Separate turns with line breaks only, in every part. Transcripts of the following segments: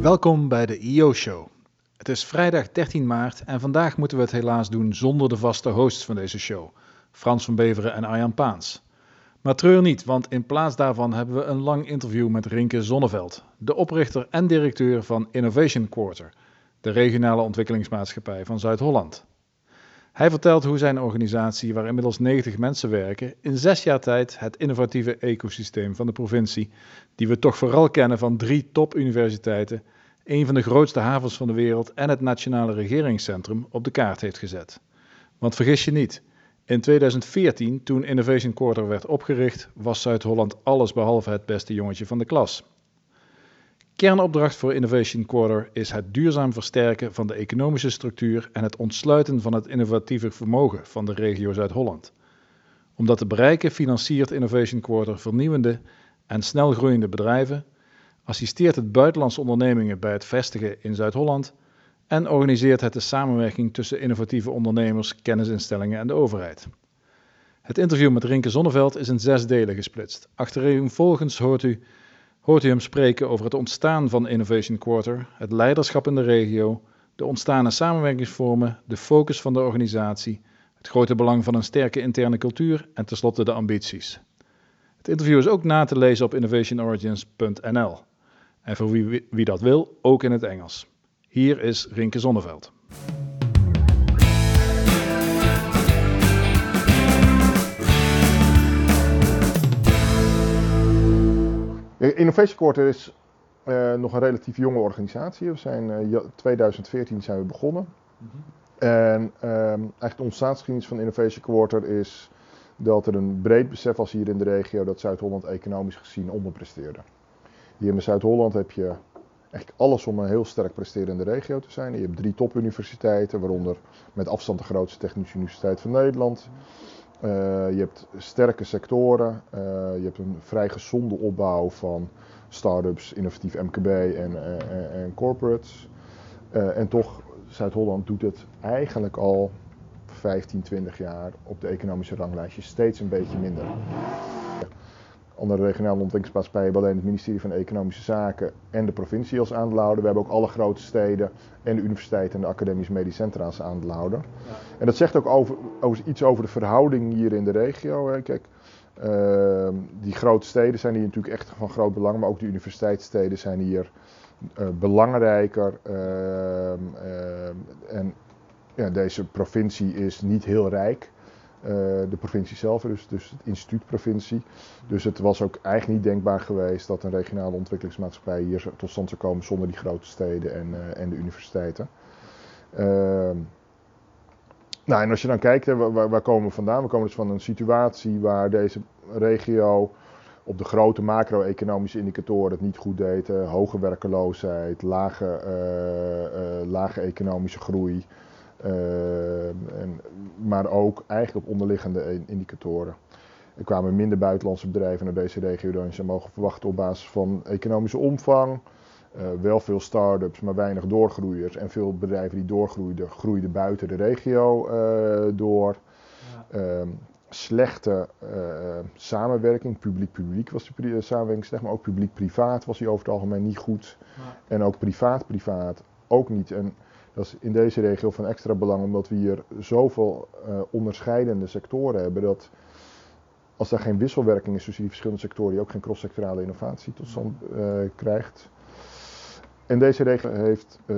Welkom bij de IO-show. Het is vrijdag 13 maart en vandaag moeten we het helaas doen zonder de vaste hosts van deze show, Frans van Beveren en Arjan Paans. Maar treur niet, want in plaats daarvan hebben we een lang interview met Rinke Zonneveld, de oprichter en directeur van Innovation Quarter, de regionale ontwikkelingsmaatschappij van Zuid-Holland. Hij vertelt hoe zijn organisatie, waar inmiddels 90 mensen werken, in zes jaar tijd het innovatieve ecosysteem van de provincie, die we toch vooral kennen van drie topuniversiteiten, een van de grootste havens van de wereld en het Nationale Regeringscentrum, op de kaart heeft gezet. Want vergis je niet, in 2014, toen Innovation Quarter werd opgericht, was Zuid-Holland alles behalve het beste jongetje van de klas. Kernopdracht voor Innovation Quarter is het duurzaam versterken van de economische structuur en het ontsluiten van het innovatieve vermogen van de regio Zuid-Holland. Om dat te bereiken financiert Innovation Quarter vernieuwende en snel groeiende bedrijven, assisteert het buitenlandse ondernemingen bij het vestigen in Zuid-Holland en organiseert het de samenwerking tussen innovatieve ondernemers, kennisinstellingen en de overheid. Het interview met Rinke Zonneveld is in zes delen gesplitst. Achtereenvolgens hoort u hoort u hem spreken over het ontstaan van Innovation Quarter, het leiderschap in de regio, de ontstane samenwerkingsvormen, de focus van de organisatie, het grote belang van een sterke interne cultuur en tenslotte de ambities. Het interview is ook na te lezen op innovationorigins.nl. En voor wie, wie dat wil, ook in het Engels. Hier is Rinke Zonneveld.
Innovation Quarter is uh, nog een relatief jonge organisatie. We zijn uh, 2014 zijn we begonnen. Mm -hmm. En um, eigenlijk de ontstaansgeschiedenis van Innovation Quarter is dat er een breed besef was hier in de regio dat Zuid-Holland economisch gezien onderpresteerde. Hier in Zuid-Holland heb je eigenlijk alles om een heel sterk presterende regio te zijn. Je hebt drie topuniversiteiten, waaronder met afstand de grootste Technische Universiteit van Nederland. Uh, je hebt sterke sectoren, uh, je hebt een vrij gezonde opbouw van start-ups, innovatief MKB en, en, en corporates. En toch, Zuid-Holland doet het eigenlijk al 15, 20 jaar op de economische ranglijstjes steeds een beetje minder. Andere regionale ontwikkelingsmaatschappijen alleen het ministerie van Economische Zaken en de provincie als aandeelhouder. We hebben ook alle grote steden en de universiteiten en de academische medisch centra als aandeelhouder. En dat zegt ook over, iets over de verhouding hier in de regio. Kijk, uh, die grote steden zijn hier natuurlijk echt van groot belang, maar ook de universiteitssteden zijn hier uh, belangrijker. Uh, en ja, deze provincie is niet heel rijk. Uh, de provincie zelf, dus, dus het instituutprovincie. Dus het was ook eigenlijk niet denkbaar geweest dat een regionale ontwikkelingsmaatschappij hier tot stand zou komen zonder die grote steden en, uh, en de universiteiten. Uh, nou, en als je dan kijkt, waar, waar, komen we vandaan? We komen dus van een situatie waar deze regio op de grote macro-economische indicatoren het niet goed deed. hoge werkeloosheid, lage, lage economische groei. Uh, en, maar ook eigenlijk op onderliggende indicatoren. Er kwamen minder buitenlandse bedrijven naar deze regio dan je mogen verwachten op basis van economische omvang. Uh, wel veel start-ups, maar weinig doorgroeiers. En veel bedrijven die doorgroeiden, groeiden buiten de regio uh, door. Ja. Uh, slechte samenwerking, publiek-publiek was de samenwerking slecht, maar ook publiek-privaat was die over het algemeen niet goed. Ja. En ook privaat-privaat ook niet. En dat is in deze regio van extra belang, omdat we hier zoveel uh, onderscheidende sectoren hebben. Dat als daar geen wisselwerking is tussen die verschillende sectoren, je ook geen cross-sectorale innovatie tot stand uh, krijgt. En deze regio heeft uh,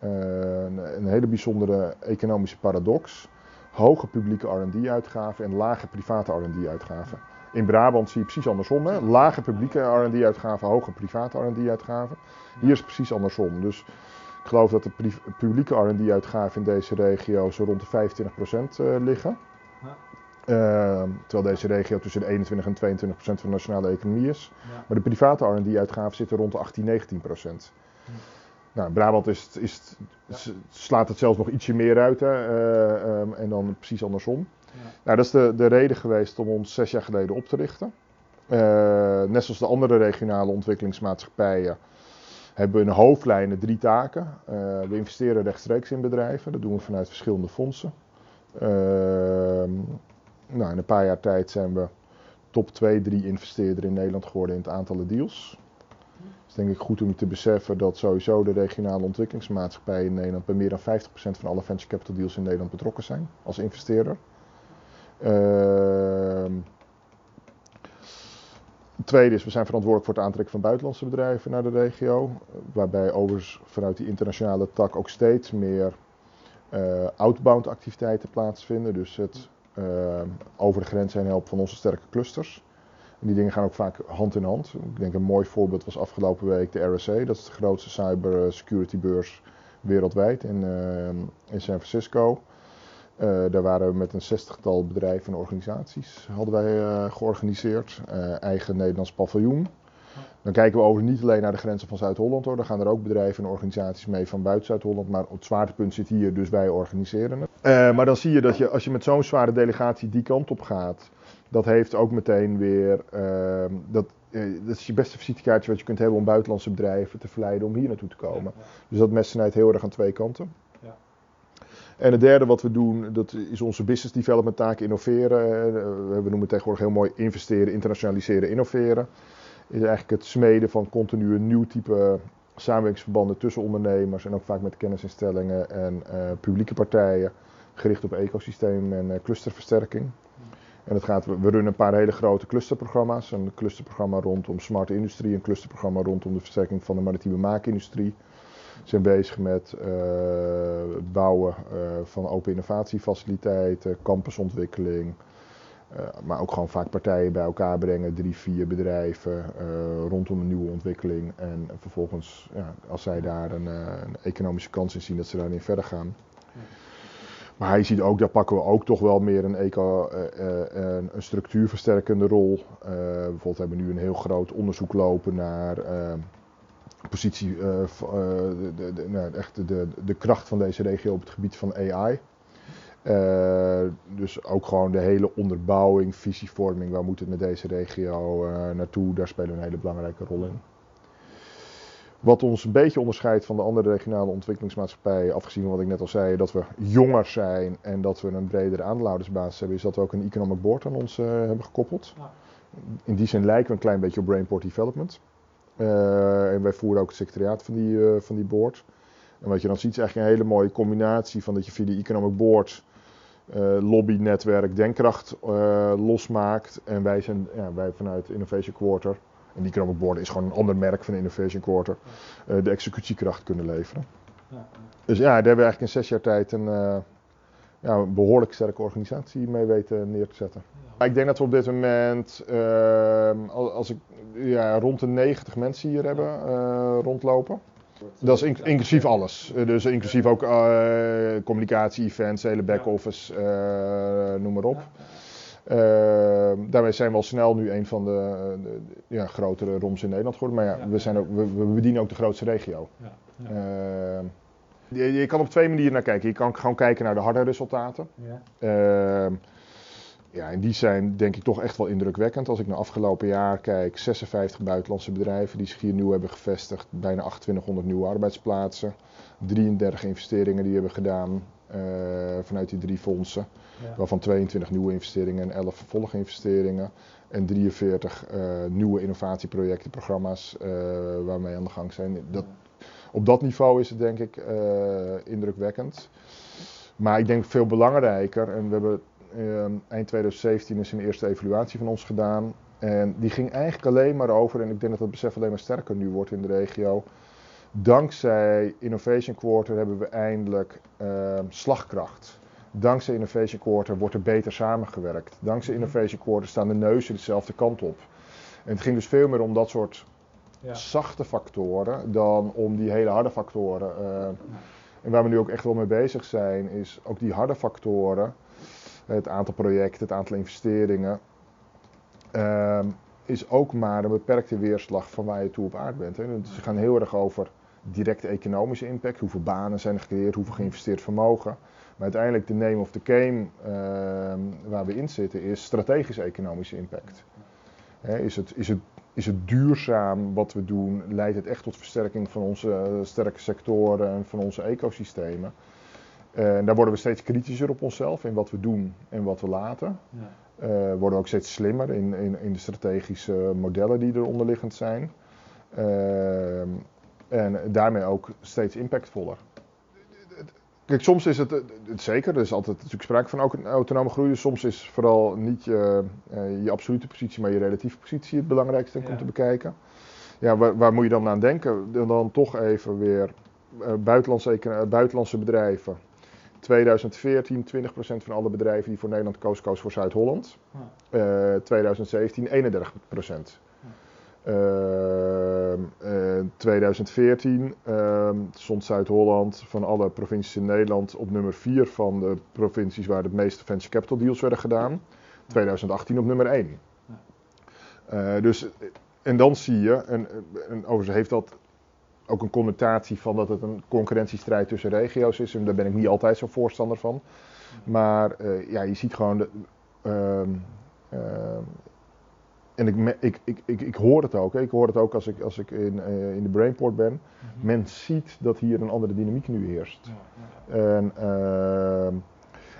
een, een hele bijzondere economische paradox. Hoge publieke R&D-uitgaven en lage private R&D-uitgaven. In Brabant zie je precies andersom. Hè? Lage publieke R&D-uitgaven, hoge private R&D-uitgaven. Hier is het precies andersom. Dus ik geloof dat de publieke R&D-uitgaven in deze regio zo rond de 25% uh, liggen. Ja. Uh, terwijl deze regio tussen de 21 en 22 procent van de nationale economie is. Ja. Maar de private R&D-uitgaven zitten rond de 18, 19 procent. Hm. Nou, Brabant is, is, ja. slaat het zelfs nog ietsje meer uit hè, uh, um, en dan precies andersom. Nou, dat is de, de reden geweest om ons zes jaar geleden op te richten. Uh, net zoals de andere regionale ontwikkelingsmaatschappijen hebben we in hoofdlijnen drie taken. Uh, we investeren rechtstreeks in bedrijven, dat doen we vanuit verschillende fondsen. Uh, nou, in een paar jaar tijd zijn we top 2, 3 investeerder in Nederland geworden in het aantal deals. is denk ik goed om te beseffen dat sowieso de regionale ontwikkelingsmaatschappijen in Nederland bij meer dan 50% van alle venture capital deals in Nederland betrokken zijn als investeerder. Ehm het tweede is, we zijn verantwoordelijk voor het aantrekken van buitenlandse bedrijven naar de regio. Waarbij overigens vanuit die internationale tak ook steeds meer uh, outbound activiteiten plaatsvinden. Dus het uh, over de grens heen helpen van onze sterke clusters. En die dingen gaan ook vaak hand in hand. Ik denk een mooi voorbeeld was afgelopen week de RSA. Dat is de grootste cybersecurity beurs wereldwijd in, in San Francisco. Uh, daar waren we met een zestigtal bedrijven en organisaties hadden wij uh, georganiseerd. Uh, eigen Nederlands paviljoen. Dan kijken we over niet alleen naar de grenzen van Zuid-Holland hoor. Dan gaan er ook bedrijven en organisaties mee van buiten Zuid-Holland. Maar het zwaartepunt zit hier, dus wij organiseren het. maar dan zie je dat je, als je met zo'n zware delegatie die kant op gaat, dat heeft ook meteen weer. Ehm, dat, dat is je beste visitekaartje wat je kunt hebben om buitenlandse bedrijven te verleiden om hier naartoe te komen. Dus dat mes snijdt heel erg aan twee kanten. En het derde wat we doen, dat is onze business development taak innoveren. We noemen het tegenwoordig heel mooi investeren, internationaliseren, innoveren. Is eigenlijk het smeden van continu nieuw type samenwerkingsverbanden tussen ondernemers en ook vaak met kennisinstellingen en uh, publieke partijen. Gericht op ecosysteem en uh, clusterversterking. En het gaat, we runnen een paar hele grote clusterprogramma's. Een clusterprogramma rondom smart industrie, een clusterprogramma rondom de versterking van de maritieme maakindustrie zijn bezig met uh, het bouwen uh, van open innovatiefaciliteiten, campusontwikkeling. Uh, maar ook gewoon vaak partijen bij elkaar brengen, drie, vier bedrijven rondom een nieuwe ontwikkeling. En vervolgens, ja, als zij daar een, een, economische kans in zien, dat ze daarin verder gaan. Maar je ziet ook, daar pakken we ook toch wel meer een, eco, een, een structuurversterkende rol. bijvoorbeeld hebben we nu een heel groot onderzoek lopen naar positie, uh, de, de, de, nou, echt de, de kracht van deze regio op het gebied van AI. Uh, dus ook gewoon de hele onderbouwing, visievorming, waar moet het met deze regio uh, naartoe, daar spelen we een hele belangrijke rol in. Wat ons een beetje onderscheidt van de andere regionale ontwikkelingsmaatschappijen, afgezien van wat ik net al zei, dat we jonger zijn en dat we een bredere aandeelhoudersbasis hebben, is dat we ook een economic board aan ons hebben gekoppeld. In die zin lijken we een klein beetje op Brainport Development. Uh, en wij voeren ook het secretariaat van die, uh, van die board. En wat je dan ziet is eigenlijk een hele mooie combinatie van dat je via die economic board uh, lobbynetwerk Denkkracht losmaakt. En wij zijn ja, wij vanuit Innovation Quarter, en die economic board is gewoon een ander merk van Innovation Quarter, de executiekracht kunnen leveren. Ja. Dus ja, daar hebben we eigenlijk in zes jaar tijd een, ja, een behoorlijk sterke organisatie mee weten neer te zetten. Ik denk dat we op dit moment, uh, als ik ja, rond de 90 mensen hier hebben uh, rondlopen. Dat is in, inclusief alles. Dus inclusief ook uh, communicatie, events, hele back-office, uh, noem maar op. daarmee zijn we al snel nu een van de, de, ja, grotere ROMs in Nederland geworden. Maar ja, we, zijn ook, we, we bedienen ook de grootste regio. Je, je, kan op twee manieren naar kijken. Je kan gewoon kijken naar de harde resultaten. Ja. Ja, en die zijn denk ik toch echt wel indrukwekkend. Als ik naar afgelopen jaar kijk, 56 buitenlandse bedrijven die zich hier nieuw hebben gevestigd, bijna 2800 nieuwe arbeidsplaatsen, 33 investeringen die hebben gedaan uh, vanuit die drie fondsen, ja. waarvan 22 nieuwe investeringen en 11 vervolginvesteringen en 43 uh, nieuwe innovatieprojecten, programma's uh, waarmee aan de gang zijn. Dat, op dat niveau is het denk ik indrukwekkend. Maar ik denk veel belangrijker, en we hebben uh, eind 2017 is een eerste evaluatie van ons gedaan. En die ging eigenlijk alleen maar over, en ik denk dat het besef alleen maar sterker nu wordt in de regio. Dankzij Innovation Quarter hebben we eindelijk uh, slagkracht. Dankzij Innovation Quarter wordt er beter samengewerkt. Dankzij mhm. Innovation Quarter staan de neuzen dezelfde kant op. En het ging dus veel meer om dat soort ja. zachte factoren dan om die hele harde factoren. Uh, en waar we nu ook echt wel mee bezig zijn, is ook die harde factoren het aantal projecten, het aantal investeringen, uh, is ook maar een beperkte weerslag van waar je toe op aard bent. Hè. Dus ze gaan heel erg over directe economische impact, hoeveel banen zijn er gecreëerd, hoeveel geïnvesteerd vermogen. Maar uiteindelijk de name of the game uh, waar we in zitten is strategische economische impact. is, het, is, het, is het duurzaam wat we doen? Leidt het echt tot versterking van onze uh, sterke sectoren en van onze ecosystemen? Uh, en daar worden we steeds kritischer op onszelf in wat we doen en wat we laten. Ja. Uh, worden we ook steeds slimmer in, in, in, de strategische modellen die er onderliggend zijn. Ehm, en daarmee ook steeds impactvoller. Kijk, soms is het, het zeker, er is altijd natuurlijk sprake van ook een autonome groei. Dus soms is vooral niet je, je absolute positie, maar je relatieve positie het belangrijkste om te bekijken. Ja, waar, waar, moet je dan aan denken? Dan toch even weer buitenlandse, buitenlandse bedrijven 2014 20% van alle bedrijven die voor Nederland koos, koos voor Zuid-Holland. Uh, 2017 31%. Uh, 2014 uh, stond Zuid-Holland van alle provincies in Nederland op nummer 4 van de provincies waar de meeste venture capital deals werden gedaan. 2018 op nummer 1. Uh, dus, en dan zie je, en, en overigens heeft dat ook een connotatie van dat het een concurrentiestrijd tussen regio's is. En daar ben ik niet altijd zo voorstander van. Maar uh, ja, je ziet gewoon. De, uh, en ik, ik, ik, ik, ik hoor het ook. Hè. Ik hoor het ook als ik, als ik in, uh, in de Brainport ben. Mm -hmm. Men ziet dat hier een andere dynamiek nu heerst. Ja, ja. En, ehm,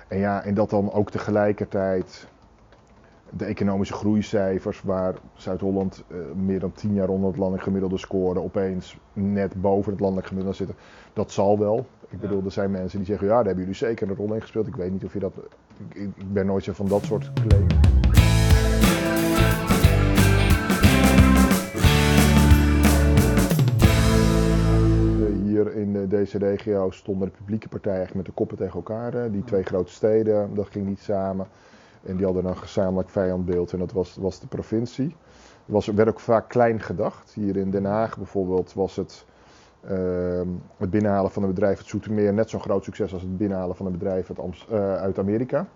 en ja, en dat dan ook tegelijkertijd de economische groeicijfers, waar Zuid-Holland uh, meer dan 10 jaar onder het landelijk gemiddelde scoorde, opeens net boven het landelijk gemiddelde zitten. Dat zal wel. Ik bedoel, er zijn mensen die zeggen, ja, daar hebben jullie zeker een rol in gespeeld. Ik weet niet of je dat. Ik, ik ben nooit zo van dat soort claims. Deze regio stonden de publieke partijen echt met de koppen tegen elkaar. Die twee grote steden, dat ging niet samen. En die hadden een gezamenlijk vijandbeeld en dat was, was de provincie. Er was, werd ook vaak klein gedacht. Hier in Den Haag bijvoorbeeld was het, uh, het binnenhalen van een bedrijf uit Zoetermeer net zo'n groot succes als het binnenhalen van een bedrijf uit, uh, uit Amerika.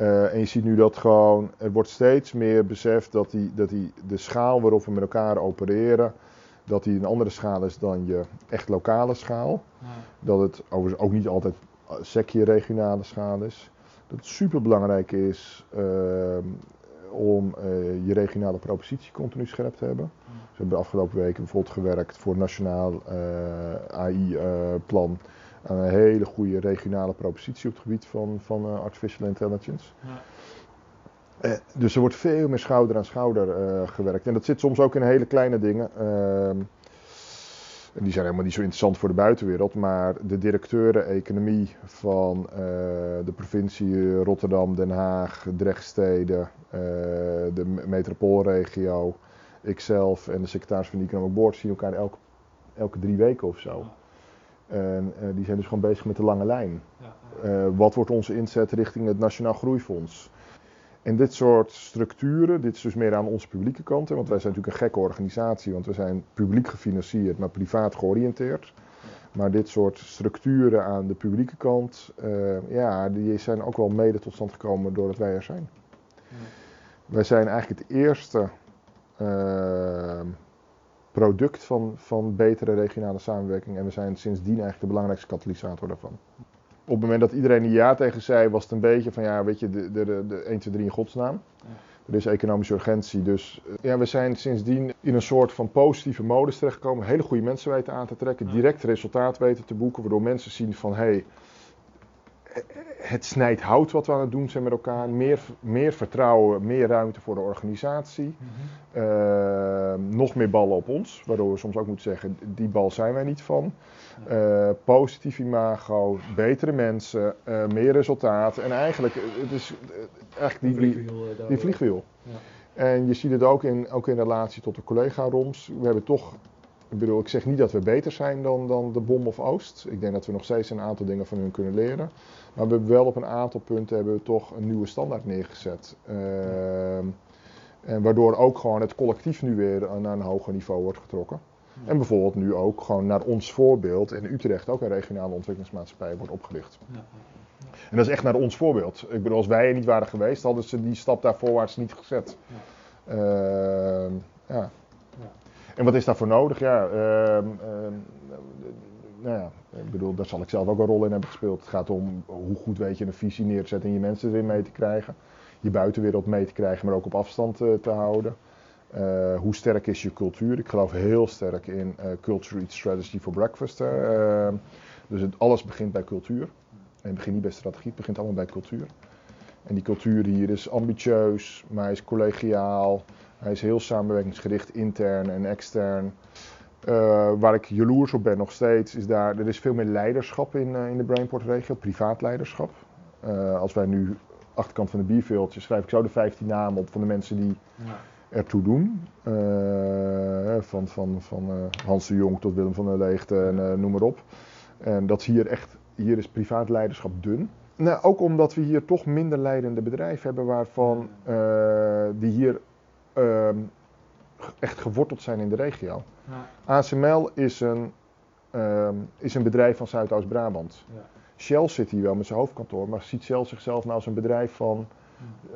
Uh, en je ziet nu dat gewoon, er wordt steeds meer beseft dat, die, dat die, de schaal waarop we met elkaar opereren, dat die een andere schaal is dan je echt lokale schaal. Ja. Dat het overigens ook niet altijd sekje regionale schaal is dat het super belangrijk is uh, om uh, je regionale propositie continu scherp te hebben. Dus we hebben de afgelopen weken bijvoorbeeld gewerkt voor Nationaal uh, AI-plan. aan een hele goede regionale propositie op het gebied van, van artificial intelligence. Ja. Dus er wordt veel meer schouder aan schouder gewerkt. En dat zit soms ook in hele kleine dingen. Ehm, en die zijn helemaal niet zo interessant voor de buitenwereld, maar de directeuren economie van uh, de provincie Rotterdam, Den Haag, Drechtsteden, uh, de metropoolregio, ikzelf en de secretaris van de Economic Board zien elkaar elke, elke drie weken of zo. En uh, die zijn dus gewoon bezig met de lange lijn. Wat wordt onze inzet richting het Nationaal Groeifonds? En dit soort structuren, dit is dus meer aan onze publieke kant, want wij zijn natuurlijk een gekke organisatie, want we zijn publiek gefinancierd, maar privaat georiënteerd. Maar dit soort structuren aan de publieke kant, uh, ja, die zijn ook wel mede tot stand gekomen doordat wij er zijn. Ja. Wij zijn eigenlijk het eerste uh, product van, van betere regionale samenwerking en we zijn sindsdien eigenlijk de belangrijkste katalysator daarvan op het moment dat iedereen een ja tegen zei, was het een beetje van ja, weet je, de, de, de 1, 2, 3 in godsnaam. Er is economische urgentie, dus eh, ja, we zijn sindsdien in een soort van positieve modus terechtgekomen. Hele goede mensen weten aan te trekken, direct resultaat weten te boeken, waardoor mensen zien van hé, hey, het snijdt hout wat we aan het doen zijn met elkaar. Meer, meer vertrouwen, meer ruimte voor de organisatie. Mm -hmm. uh, nog meer ballen op ons, waardoor we soms ook moeten zeggen, die bal zijn wij niet van. Uh, positief imago, betere mensen, uh, meer resultaat. En eigenlijk, het is eigenlijk die, die, die vliegwiel. Ja. En je ziet het ook in, ook in relatie tot de collega-roms. We hebben toch ik bedoel, ik zeg niet dat we beter zijn dan, dan de Bom of Oost. Ik denk dat we nog steeds een aantal dingen van hun kunnen leren. Maar we hebben wel op een aantal punten hebben we toch een nieuwe standaard neergezet. Uh, en waardoor ook gewoon het collectief nu weer naar een hoger niveau wordt getrokken. En bijvoorbeeld nu ook gewoon naar ons voorbeeld in Utrecht ook een regionale ontwikkelingsmaatschappij wordt opgericht. En dat is echt naar ons voorbeeld. Ik bedoel, als wij er niet waren geweest, hadden ze die stap daar voorwaarts niet gezet. Uh, ja. En wat is daarvoor nodig? Ja, uh, nou ja, ik bedoel, daar zal ik zelf ook een rol in hebben gespeeld. Het gaat om hoe goed weet je een visie neerzetten en je mensen erin mee te krijgen. Je buitenwereld mee te krijgen, maar ook op afstand uh, te houden. Uh, hoe sterk is je cultuur? Ik geloof heel sterk in uh, Culture Eat Strategy for Breakfast. dus het, alles begint bij cultuur. En het begint niet bij strategie, het begint allemaal bij cultuur. En die cultuur hier is ambitieus, maar hij is collegiaal. Hij is heel samenwerkingsgericht, intern en extern. Uh, waar ik jaloers op ben nog steeds, is daar, er is veel meer leiderschap in, uh, in de Brainport-regio, privaat leiderschap. Uh, als wij nu achterkant van de bierveeltje schrijf ik zo de 15 namen op van de mensen die ja. ertoe doen. van van, van Hans de Jong tot Willem van der Leegte en noem maar op. En dat is hier echt, hier is privaat leiderschap dun. Nou, ook omdat we hier toch minder leidende bedrijven hebben waarvan die hier ehm, echt geworteld zijn in de regio. Ja. ASML is een, um, is een bedrijf van Zuidoost-Brabant. Ja. Shell zit hier wel met zijn hoofdkantoor, maar ziet Shell zichzelf nou als een bedrijf van,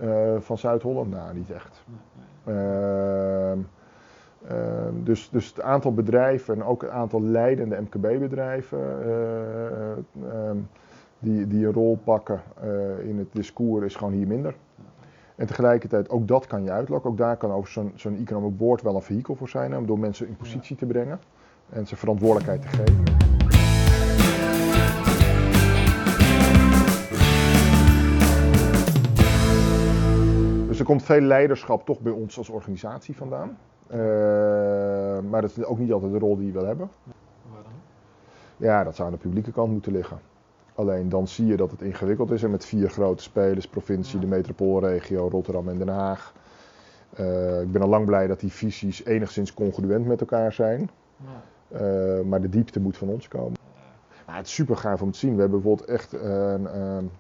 uh, van Zuid-Holland? Nou, niet echt. Uh, dus, dus het aantal bedrijven en ook het aantal leidende MKB-bedrijven uh, die, die een rol pakken uh, in het discours is gewoon hier minder. En tegelijkertijd, ook dat kan je uitlokken. Ook daar kan over zo'n zo'n economic board wel een vehikel voor zijn. Om door mensen in positie te brengen en ze verantwoordelijkheid te geven. Dus er komt veel leiderschap toch bij ons als organisatie vandaan. Uh, maar dat is ook niet altijd de rol die je wil hebben. Ja, dat zou aan de publieke kant moeten liggen. Alleen dan zie je dat het ingewikkeld is en met vier grote spelers, provincie, de metropoolregio, Rotterdam en Den Haag. Uh, ik ben al lang blij dat die visies enigszins congruent met elkaar zijn. Uh, maar de diepte moet van ons komen. Nou, het is super gaaf om te zien. We hebben bijvoorbeeld echt een, een,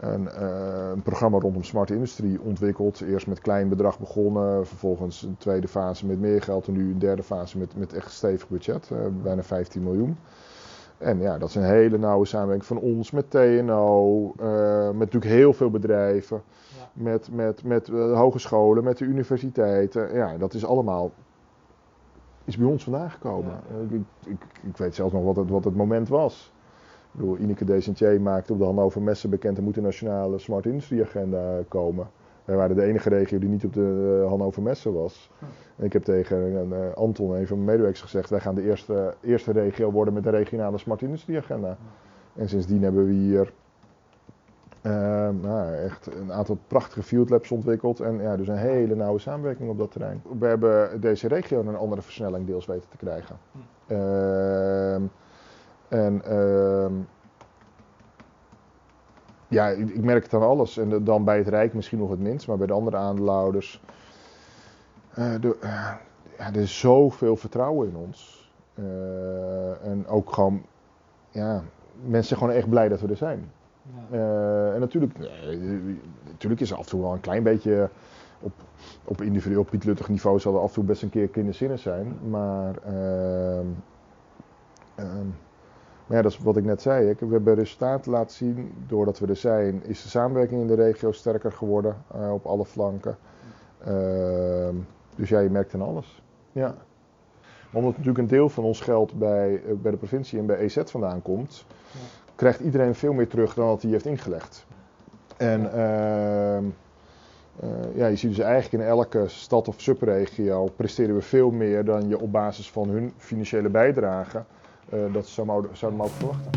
een, eh, een, programma rondom smart industrie ontwikkeld. Eerst met klein bedrag begonnen, vervolgens een tweede fase met meer geld en nu een derde fase met, met echt stevig budget, bijna 15 miljoen. En ja, dat is een hele nauwe samenwerking van ons met TNO, uh, eh, met natuurlijk heel veel bedrijven, ja. met, met, met uh, hogescholen, met de universiteiten. Ja, dat is allemaal is bij ons vandaan gekomen. Ja. Ik, ik, ik, weet zelfs nog wat het, wat het moment was. Ik bedoel, Ineke Desentier maakte op de Hannover Messen bekend, er moet een nationale smart industry agenda komen. Wij waren de enige regio die niet op de uh, Hannover Messen was. En ik heb tegen uh, Anton, een van mijn medewerkers, gezegd: wij gaan de eerste, eerste regio worden met een regionale smart industrie agenda. En sindsdien hebben we hier uh, nou, echt een aantal prachtige field labs ontwikkeld. En ja, dus een hele nauwe samenwerking op dat terrein. We hebben deze regio een andere versnelling deels weten te krijgen. Ehm, en ehm, ja, ik, merk het aan alles. En dan bij het Rijk misschien nog het minst, maar bij de andere aandeelhouders. Uh, de, uh, ja, er is zoveel vertrouwen in ons. Uh, en ook gewoon, ja, mensen zijn gewoon echt blij dat we er zijn. Ja. en natuurlijk, natuurlijk is er af en toe wel een klein beetje op, op individueel, op niveau zal er af en toe best een keer kinderzinnig zijn. Maar ehm, ehm, maar ja, dat is wat ik net zei. We hebben resultaten laten zien. Doordat we er zijn, is de samenwerking in de regio sterker geworden uh, op alle flanken. Uh, dus ja, je merkt aan alles. Ja. Omdat natuurlijk een deel van ons geld bij, uh, bij de provincie en bij EZ vandaan komt, ja. krijgt iedereen veel meer terug dan wat hij heeft ingelegd. En. Ehm, eh, ja, je ziet dus eigenlijk in elke stad of subregio presteren we veel meer dan je op basis van hun financiële bijdrage dat ze zouden, zouden mogen verwachten.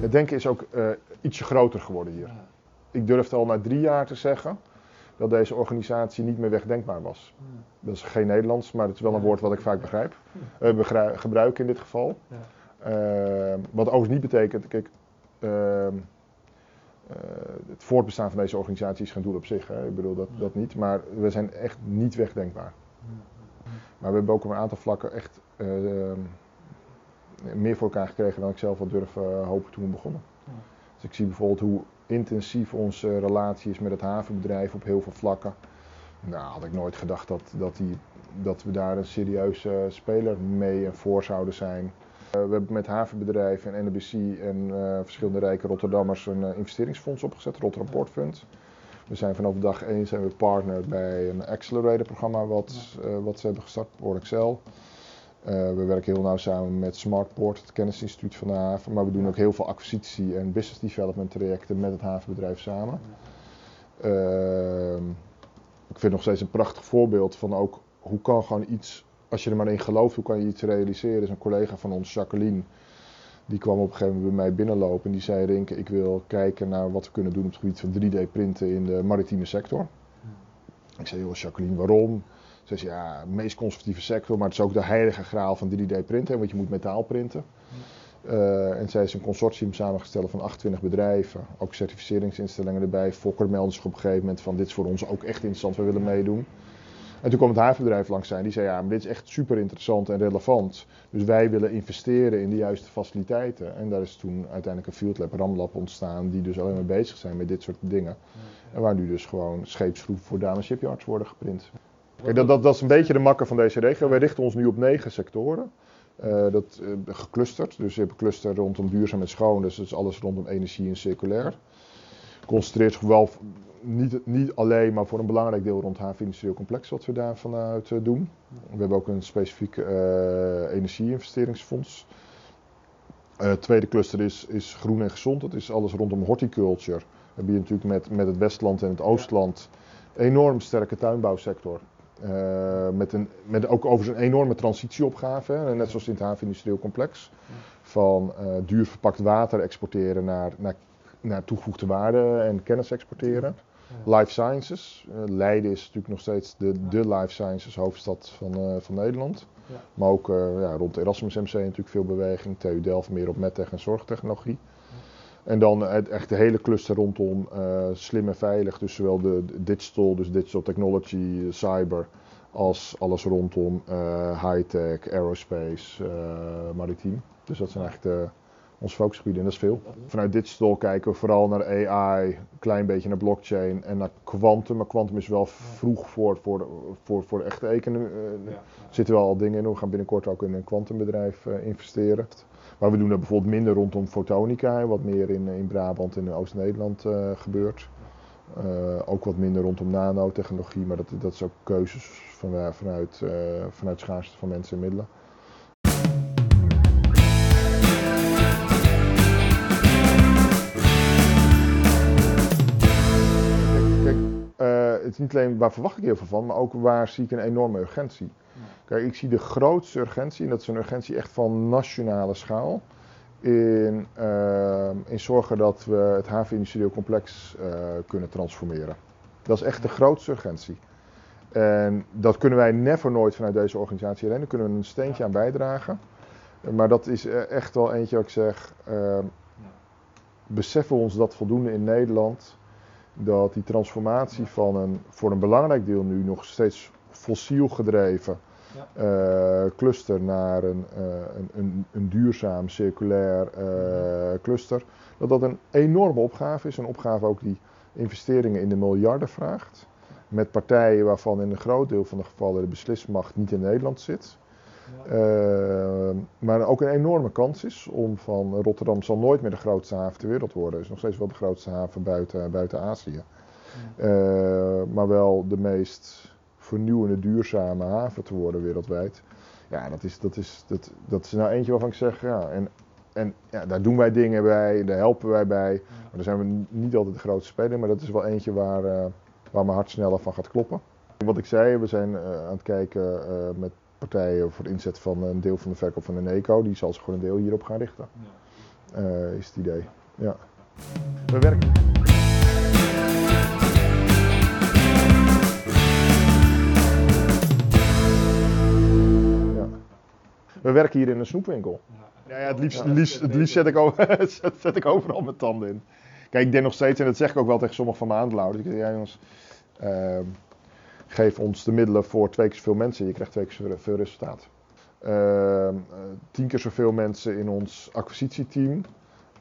Het denken is ook uh, ietsje groter geworden hier. Ik durfde al na drie jaar te zeggen dat deze organisatie niet meer wegdenkbaar was. Dat is geen Nederlands, maar het is wel een woord wat ik vaak begrijp. Uh, gebruik in dit geval. Uh, wat overigens niet betekent, kijk, ehm, uh, het voortbestaan van deze organisatie is geen doel op zich. Hè. Ik bedoel dat, dat niet. Maar we zijn echt niet wegdenkbaar. Maar we hebben ook op een aantal vlakken echt uh, meer voor elkaar gekregen dan ik zelf had durven hopen toen we begonnen. Dus ik zie bijvoorbeeld hoe intensief onze relatie is met het havenbedrijf op heel veel vlakken. Nou, had ik nooit gedacht dat, dat, die, dat we daar een serieuze speler mee en voor zouden zijn. Eh, we hebben met havenbedrijven en NBC en uh, verschillende rijke Rotterdammers een uh, investeringsfonds opgezet, Rotterdam Port Fund. We zijn vanaf dag 1 zijn we partner bij een accelerator programma wat, wat ze hebben gestart, Excel. we werken heel nauw samen met Smartport, het kennisinstituut van de haven. Maar we doen ook heel veel acquisitie- en business development trajecten met het havenbedrijf samen. Ehm, ik vind nog steeds een prachtig voorbeeld van ook hoe kan gewoon iets als je er maar in gelooft, hoe kan je iets realiseren? Dus een collega van ons, Jacqueline, die kwam op een gegeven moment bij mij binnenlopen en die zei: Rink, ik wil kijken naar wat we kunnen doen op het gebied van 3D-printen in de maritieme sector. Ik zei: Joh, Jacqueline, waarom? Ze zei: Ja, de meest conservatieve sector, maar het is ook de heilige graal van 3D-printen, want je moet metaal printen. Uh, en zij is een consortium samengesteld van 28 bedrijven, ook certificeringsinstellingen erbij. Fokker meldde zich op een gegeven moment van dit is voor ons ook echt interessant, we willen meedoen. En toen kwam het havenbedrijf langs zijn, die zei ja, maar dit is echt super interessant en relevant. Dus wij willen investeren in de juiste faciliteiten. En daar is toen uiteindelijk een field lab, Ramlab ontstaan, die dus alleen maar bezig zijn met dit soort dingen. En waar nu dus gewoon scheepsgroepen voor Dana Shipyards worden geprint. Kijk, dat, dat, dat is een beetje de makker van deze regio. Wij richten ons nu op negen sectoren. Uh, dat uh, geclusterd. Dus je hebt een cluster rondom duurzaam en schoon. Dus dat is alles rondom energie en circulair. Concentreert zich wel niet, niet alleen, maar voor een belangrijk deel rond het industrieel complex wat we daar vanuit uh, doen. We hebben ook een specifiek energie-investeringsfonds. Het tweede cluster is, is groen en gezond. Dat is alles rondom horticulture. We hebben hier natuurlijk met, met het Westland en het Oostland enorm sterke tuinbouwsector. Uh, met, een, met ook overigens een enorme transitieopgave, hè, net zoals in het havenindustrieel complex. Van uh, duur verpakt water exporteren naar, naar, naar toegevoegde waarde en kennis exporteren. Life Sciences. Uh, Leiden is natuurlijk nog steeds de, de Life Sciences hoofdstad van, van Nederland. Ja. Maar ook ja, rond Erasmus MC natuurlijk veel beweging. TU Delft meer op medtech en zorgtechnologie. En dan echt de hele cluster rondom uh, slim en veilig. Dus zowel de, digital, dus digital technology, cyber, als alles rondom uh, high-tech, aerospace, uh, maritiem. Dus dat zijn eigenlijk de, onze focusgebieden en dat is veel. Vanuit digital kijken we vooral naar AI, een klein beetje naar blockchain en naar quantum. Maar quantum is wel vroeg voor, voor, voor, voor de echte economie. Er zitten wel al dingen in. We gaan binnenkort ook in een kwantumbedrijf investeren. Maar we doen dat bijvoorbeeld minder rondom fotonica, wat meer in, in Brabant en in Oost-Nederland uh, gebeurt. Uh, ook wat minder rondom nanotechnologie, maar dat, dat is ook keuzes van, vanuit, uh, vanuit schaarste van mensen en middelen. Het is niet alleen waar verwacht ik heel veel van, maar ook waar zie ik een enorme urgentie. Kijk, ik zie de grootste urgentie, en dat is een urgentie echt van nationale schaal, in, uh, in zorgen dat we het havenindustrieel complex uh, kunnen transformeren. Dat is echt de grootste urgentie. En dat kunnen wij never nooit vanuit deze organisatie alleen, daar kunnen we een steentje aan bijdragen. Maar dat is e-, echt wel eentje wat ik zeg, uh, beseffen we ons dat voldoende in Nederland, dat die transformatie van een, voor een belangrijk deel nu nog steeds fossiel gedreven uh, cluster naar een, uh, een, een, een, duurzaam, circulair uh, cluster. Dat dat een enorme opgave is. Een opgave ook die investeringen in de miljarden vraagt. Met partijen waarvan in een groot deel van de gevallen de beslismacht niet in Nederland zit. Ja. maar ook een enorme kans is om van Rotterdam zal nooit meer de grootste haven ter wereld worden. Het is nog steeds wel de grootste haven buiten, buiten Azië. Ja. maar wel de meest vernieuwende, duurzame haven te worden wereldwijd. Ja, dat is, dat is, dat, dat is nou eentje waarvan ik zeg, ja, en, en ja, daar doen wij dingen bij, daar helpen wij bij. Maar daar zijn we niet altijd de grootste speler, maar dat is wel eentje waar, uh, waar mijn hart sneller van gaat kloppen. Wat ik zei, we zijn aan het kijken met partijen voor de inzet van een deel van de verkoop van de NECO. Die zal zich gewoon een deel hierop gaan richten. Ja. is het idee. Ja. We werken. We werken hier in een snoepwinkel. Ja, ja het liefst, liefst, het liefst zet, ik over, zet, ik overal mijn tanden in. Kijk, ik denk nog steeds, en dat zeg ik ook wel tegen sommige van mijn aandeelhouders. Ik zeg, ja jongens, uh, geef ons de middelen voor twee keer zoveel mensen. Je krijgt twee keer zoveel resultaat. Uh, tien keer zoveel mensen in ons acquisitieteam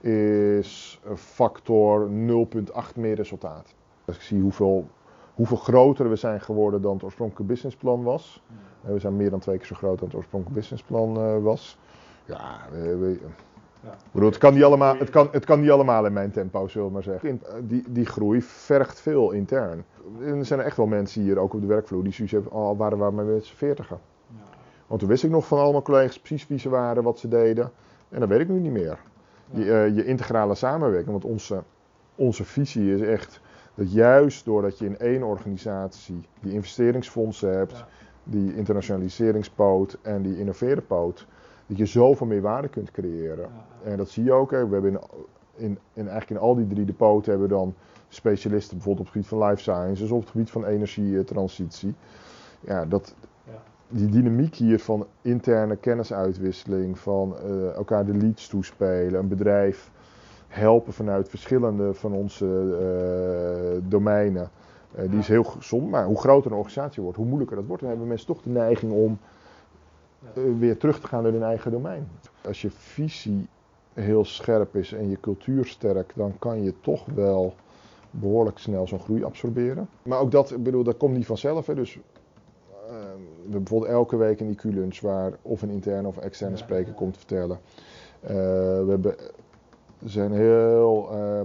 is factor 0,8 meer resultaat. Als ik zie hoeveel, hoeveel groter we zijn geworden dan het oorspronkelijke businessplan was. We zijn meer dan twee keer zo groot dan het oorspronkelijke businessplan uh, was. Ja, we, we, ja. Bedoel, het, kan niet allemaal, het, kan, het kan niet allemaal in mijn tempo, zullen we maar zeggen. Die, die groei vergt veel intern. En er zijn echt wel mensen hier, ook op de werkvloer, die zoiets hebben, al waren we met z'n veertigen. Ja. Want toen wist ik nog van allemaal collega's precies wie ze waren, wat ze deden. En dat weet ik nu niet meer. Ja. Je, uh, je integrale samenwerking, want onze, onze visie is echt dat juist doordat je in één organisatie die investeringsfondsen hebt, die internationaliseringspoot en die innoverenpoot, dat je zoveel meer waarde kunt creëren. En dat zie je ook. Hè. We hebben in, in, in, eigenlijk in al die drie de poten hebben we dan specialisten, bijvoorbeeld op het gebied van life sciences of op het gebied van energietransitie. Ja, dat, die dynamiek hier van interne kennisuitwisseling, van uh, elkaar de leads toespelen, een bedrijf helpen vanuit verschillende van onze uh, domeinen. Uh, die is heel gezond, maar hoe groter een organisatie wordt, hoe moeilijker dat wordt, dan hebben mensen toch de neiging om weer terug te gaan naar hun eigen domein. Als je visie heel scherp is en je cultuur sterk, dan kan je toch wel behoorlijk snel zo'n groei absorberen. Maar ook dat, ik bedoel, dat komt niet vanzelf. Hè. Dus we hebben bijvoorbeeld elke week een IQ-lunch waar of een interne of externe spreker komt vertellen. Uh, we hebben zijn heel, uh,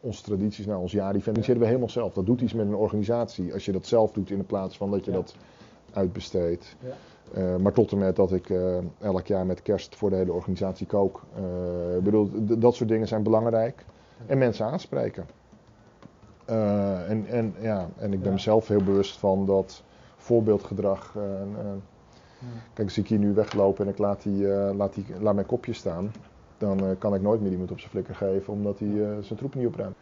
onze tradities, nou ons jaar-event, die zitten we helemaal zelf. Dat doet iets met een organisatie als je dat zelf doet in plaats van dat je dat uitbesteedt. Uh, maar tot en met dat ik uh, elk jaar met kerst voor de hele organisatie kook. Uh, ik bedoel, dat soort dingen zijn belangrijk. En mensen aanspreken. en, en, ja, en ik ben ja. mezelf heel bewust van dat voorbeeldgedrag. Kijk, als ik hier nu wegloop en ik laat, die, laat, die, laat mijn kopje staan, dan kan ik nooit meer iemand op zijn flikker geven omdat hij zijn troep niet opruimt.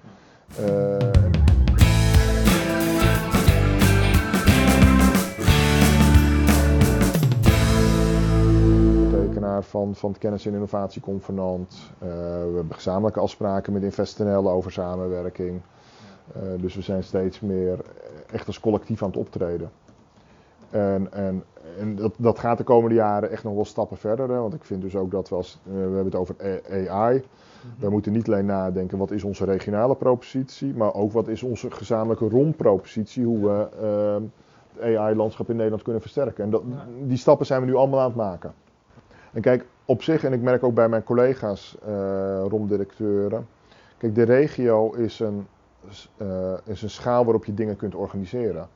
Van, van het Kennis- en Innovatieconvenant. Uh, we hebben gezamenlijke afspraken met InvestNL over samenwerking. Uh, dus we zijn steeds meer echt als collectief aan het optreden. En, en, en dat, dat gaat de komende jaren echt nog wel stappen verder. Hè? Want ik vind dus ook dat we als, uh, we hebben het over AI. Mm -hmm. We moeten niet alleen nadenken wat is onze regionale propositie, maar ook wat is onze gezamenlijke ROM-propositie, hoe we het AI-landschap in Nederland kunnen versterken. En dat, die stappen zijn we nu allemaal aan het maken. En kijk, op zich, en ik merk ook bij mijn collega's, uh, romdirecteuren. Kijk, de regio is een, uh, is een schaal waarop je dingen kunt organiseren.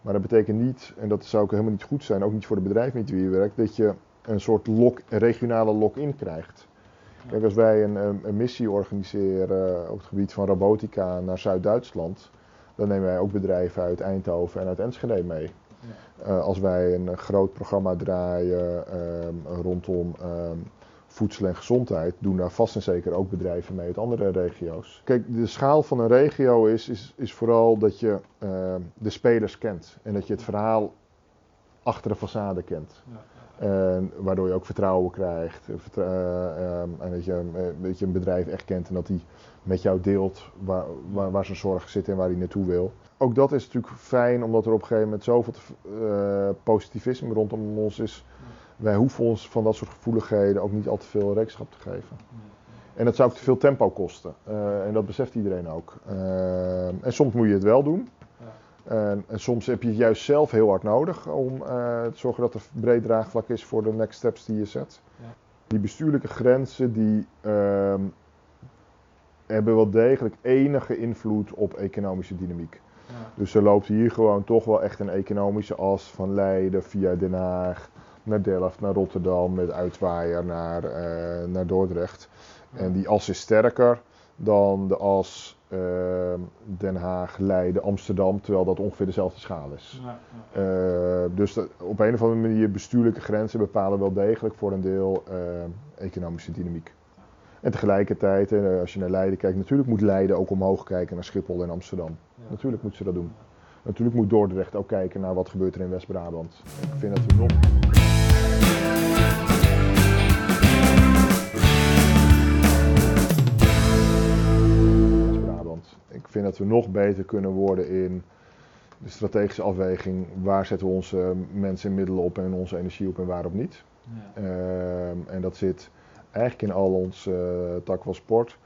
Maar dat betekent niet, en dat zou ook helemaal niet goed zijn, ook niet voor de bedrijven met wie je werkt, dat je een soort lock, een regionale lock-in krijgt. Kijk, als wij een, een, missie organiseren op het gebied van robotica naar Zuid-Duitsland, dan nemen wij ook bedrijven uit Eindhoven en uit Enschede mee. Uh, als wij een groot programma draaien um, rondom um, voedsel en gezondheid, doen daar vast en zeker ook bedrijven mee uit andere regio's. Kijk, de schaal van een regio is, is, vooral dat je uh, de spelers kent en dat je het verhaal achter de façade kent. Ja. En waardoor je ook vertrouwen krijgt. Uh, um, en dat je, dat je een bedrijf echt kent en dat hij met jou deelt waar, waar, waar zijn zorg zit en waar hij naartoe wil ook dat is natuurlijk fijn, omdat er op een gegeven moment zoveel uh, positivisme rondom ons is. Wij hoeven ons van dat soort gevoeligheden ook niet al te veel rekenschap te geven. En dat zou ook te veel tempo kosten. En dat beseft iedereen ook. Uh, en soms moet je het wel doen. En, en, soms heb je het juist zelf heel hard nodig om te zorgen dat er breed draagvlak is voor de next steps die je zet. Ja. Die bestuurlijke grenzen die ehm, hebben wel degelijk enige invloed op economische dynamiek. Dus er loopt hier gewoon toch wel echt een economische as van Leiden via Den Haag naar Delft, naar Rotterdam, met uitwaaier naar, uh, naar Dordrecht. En die as is sterker dan de as Den Haag, Leiden, Amsterdam, terwijl dat ongeveer dezelfde schaal is. Ja, ja. Uh, dus dat, op een of andere manier bestuurlijke grenzen bepalen wel degelijk voor een deel economische dynamiek. En tegelijkertijd, als je naar Leiden kijkt, natuurlijk moet Leiden ook omhoog kijken naar Schiphol en Amsterdam. Ja. Natuurlijk moet ze dat doen. Natuurlijk moet Dordrecht ook kijken naar wat gebeurt er in West-Brabant. Ik vind dat we nog... vind dat we nog beter kunnen worden in de strategische afweging. Waar zetten we onze mensen en middelen op en onze energie op en waarop niet. Ja. Uh, en dat zit eigenlijk in al ons uh, tak van sport.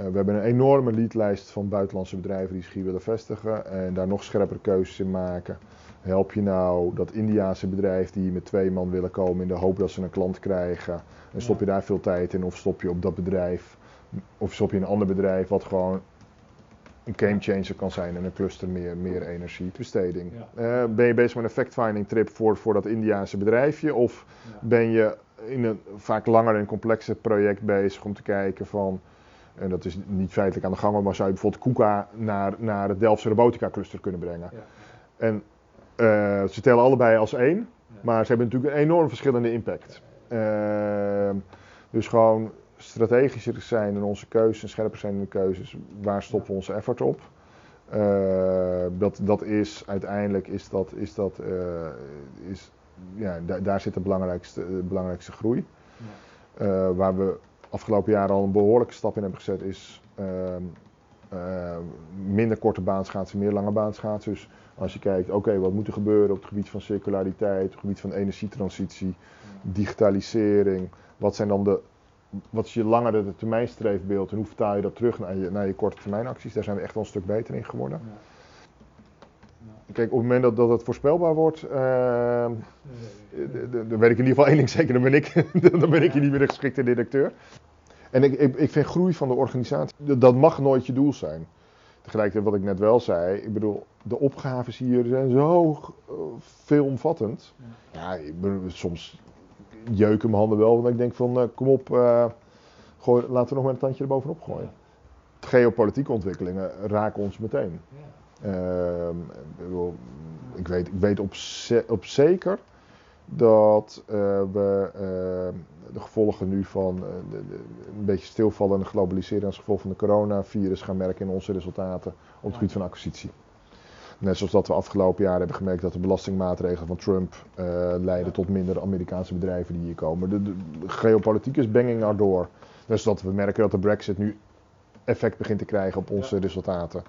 Uh, we hebben een enorme leadlijst van buitenlandse bedrijven die zich hier willen vestigen en daar nog scherper keuzes in maken. Help je nou dat Indiaanse bedrijf die met twee man willen komen in de hoop dat ze een klant krijgen en stop je daar veel tijd in of stop je op dat bedrijf of stop je in een ander bedrijf wat gewoon een gamechanger kan zijn en een cluster meer, meer energiebesteding. Ja. Uh, ben je bezig met een fact-finding trip voor, voor dat Indiaanse bedrijfje of ja. ben je in een vaak langer en complexer project bezig om te kijken van, en dat is niet feitelijk aan de gang, maar zou je bijvoorbeeld KUKA naar, naar het Delftse Robotica Cluster kunnen brengen. Ja. En Uh, ze tellen allebei als één, maar ze hebben natuurlijk een enorm verschillende impact. Uh, dus gewoon strategischer zijn in onze keuzes scherper zijn in de keuzes. Waar stoppen we onze effort op? Uh, dat, dat is uiteindelijk is dat, is dat, is, ja, daar zit de belangrijkste, de belangrijkste groei. Ja. waar we afgelopen jaren al een behoorlijke stap in hebben gezet, is ehm, minder korte baanschaatsen, meer lange baanschaatsen. Dus als je kijkt, oké, wat moet er gebeuren op het gebied van circulariteit, op het gebied van energietransitie, digitalisering. Wat zijn dan de, wat is je langere termijn streefbeeld en hoe vertaal je dat terug naar je, naar je korte termijn acties? Daar zijn we echt wel een stuk beter in geworden. Ja. Kijk, op het moment dat, dat het voorspelbaar wordt, uh, dan weet ik in ieder geval één ding zeker, dan ben ik, dan ben ik niet meer de geschikte directeur. En ik, ik, ik vind groei van de organisatie, dat mag nooit je doel zijn. Tegelijkertijd wat ik net wel zei, ik bedoel, de opgaves hier zijn zo uh, veelomvattend. Ja, ik ben, soms jeuken mijn handen wel, want ik denk van, uh, kom op, uh, gooi, laten we nog maar een tandje erbovenop gooien. Geopolitieke ontwikkelingen raken ons meteen. Ehm, ik, weet, ik weet op, ze, op zeker dat we ehm, de gevolgen nu van uh, de, de, een beetje stilvallen en de globalisering als gevolg van de coronavirus gaan merken in onze resultaten op het gebied van acquisitie. Net zoals dat we afgelopen jaar hebben gemerkt dat de belastingmaatregelen van Trump uh, leiden tot minder Amerikaanse bedrijven die hier komen. De, de, geopolitiek is banging naar door. Dus dat we merken dat de Brexit nu effect begint te krijgen op onze resultaten.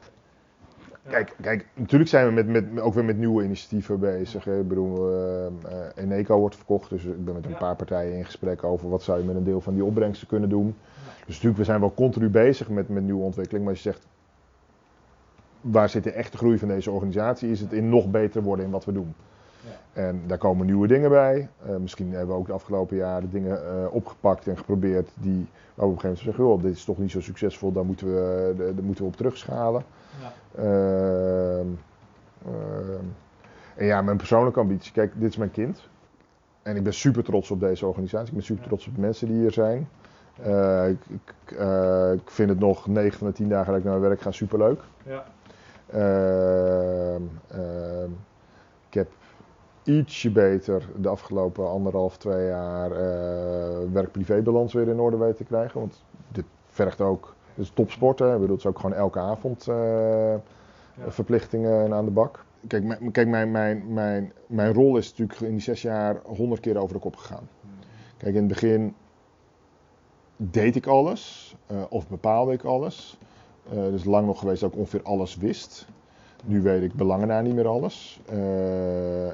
Kijk, kijk, natuurlijk zijn we met, met, ook weer met nieuwe initiatieven bezig. Hè. Ik bedoel, uh, Eneco wordt verkocht, dus ik ben met een paar partijen in gesprek over wat zou je met een deel van die opbrengsten kunnen doen. Dus natuurlijk, we zijn wel continu bezig met, met nieuwe ontwikkeling, maar als je zegt, waar zit de echte groei van deze organisatie, is het in nog beter worden in wat we doen. Ja. En daar komen nieuwe dingen bij. Uh, misschien hebben we ook de afgelopen jaren dingen uh, opgepakt en geprobeerd die, waar we op een gegeven moment zeggen, dit is toch niet zo succesvol, daar moeten we, daar moeten we op terugschalen. Ja. Uh, en ja, mijn persoonlijke ambitie. Kijk, dit is mijn kind. En ik ben super trots op deze organisatie. Ik ben super trots op de mensen die hier zijn. Uh, ik, ik, uh, ik, vind het nog 9 van de 10 dagen dat ik naar mijn werk ga super leuk. Ja. Uh, ik heb ietsje beter de afgelopen anderhalf, twee jaar werk-privé-balans weer in orde weten te krijgen. Want dit vergt ook dus topsport, hè. bedoel, het is ook gewoon elke avond ja. verplichtingen aan de bak. Kijk, kijk mijn, mijn, mijn, mijn rol is natuurlijk in die zes jaar honderd keer over de kop gegaan. Kijk, in het begin deed ik alles, uh, of bepaalde ik alles. Uh, dus lang nog geweest dat ik ongeveer alles wist. Nu weet ik belangen naar niet meer alles.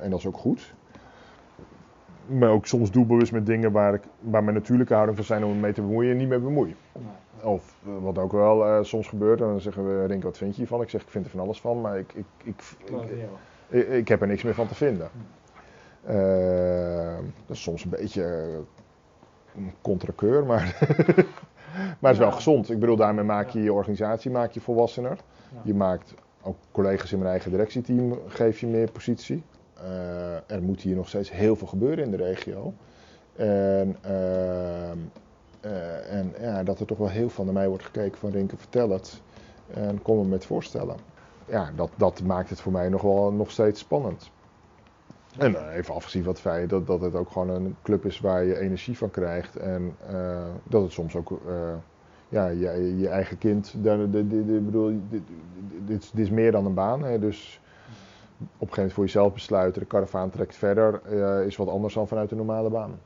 en dat is ook goed. Maar ook soms doelbewust met dingen waar, ik, waar mijn natuurlijke houding van zijn om me mee te bemoeien en niet mee bemoeien. Of eh, wat ook wel uh, soms gebeurt, en dan zeggen we, Rink, wat vind je hiervan? Ik zeg, ik vind er van alles van, maar ik, ik, ik, ik, ik heb er niks meer van te vinden. Dat is soms een beetje een contrakeur, maar, maar het is wel gezond. Ik bedoel, daarmee maak je je organisatie maak je volwassener. Je maakt ook collega's in mijn eigen directieteam, geef je meer positie. Uh, er moet hier nog steeds heel veel gebeuren in de regio. En ehm, uh, en ja, dat er toch wel heel veel naar mij wordt gekeken van Rinke, vertel het. En kom er met voorstellen. Ja, dat, dat maakt het voor mij nog wel nog steeds spannend. En even afgezien van het feit dat, dat het ook gewoon een club is waar je energie van krijgt. En dat het soms ook ja, je, je eigen kind. De, bedoel, dit, dit, is meer dan een baan. Hè, dus op een gegeven moment voor jezelf besluiten, de karavaan trekt verder, is wat anders dan vanuit een normale baan.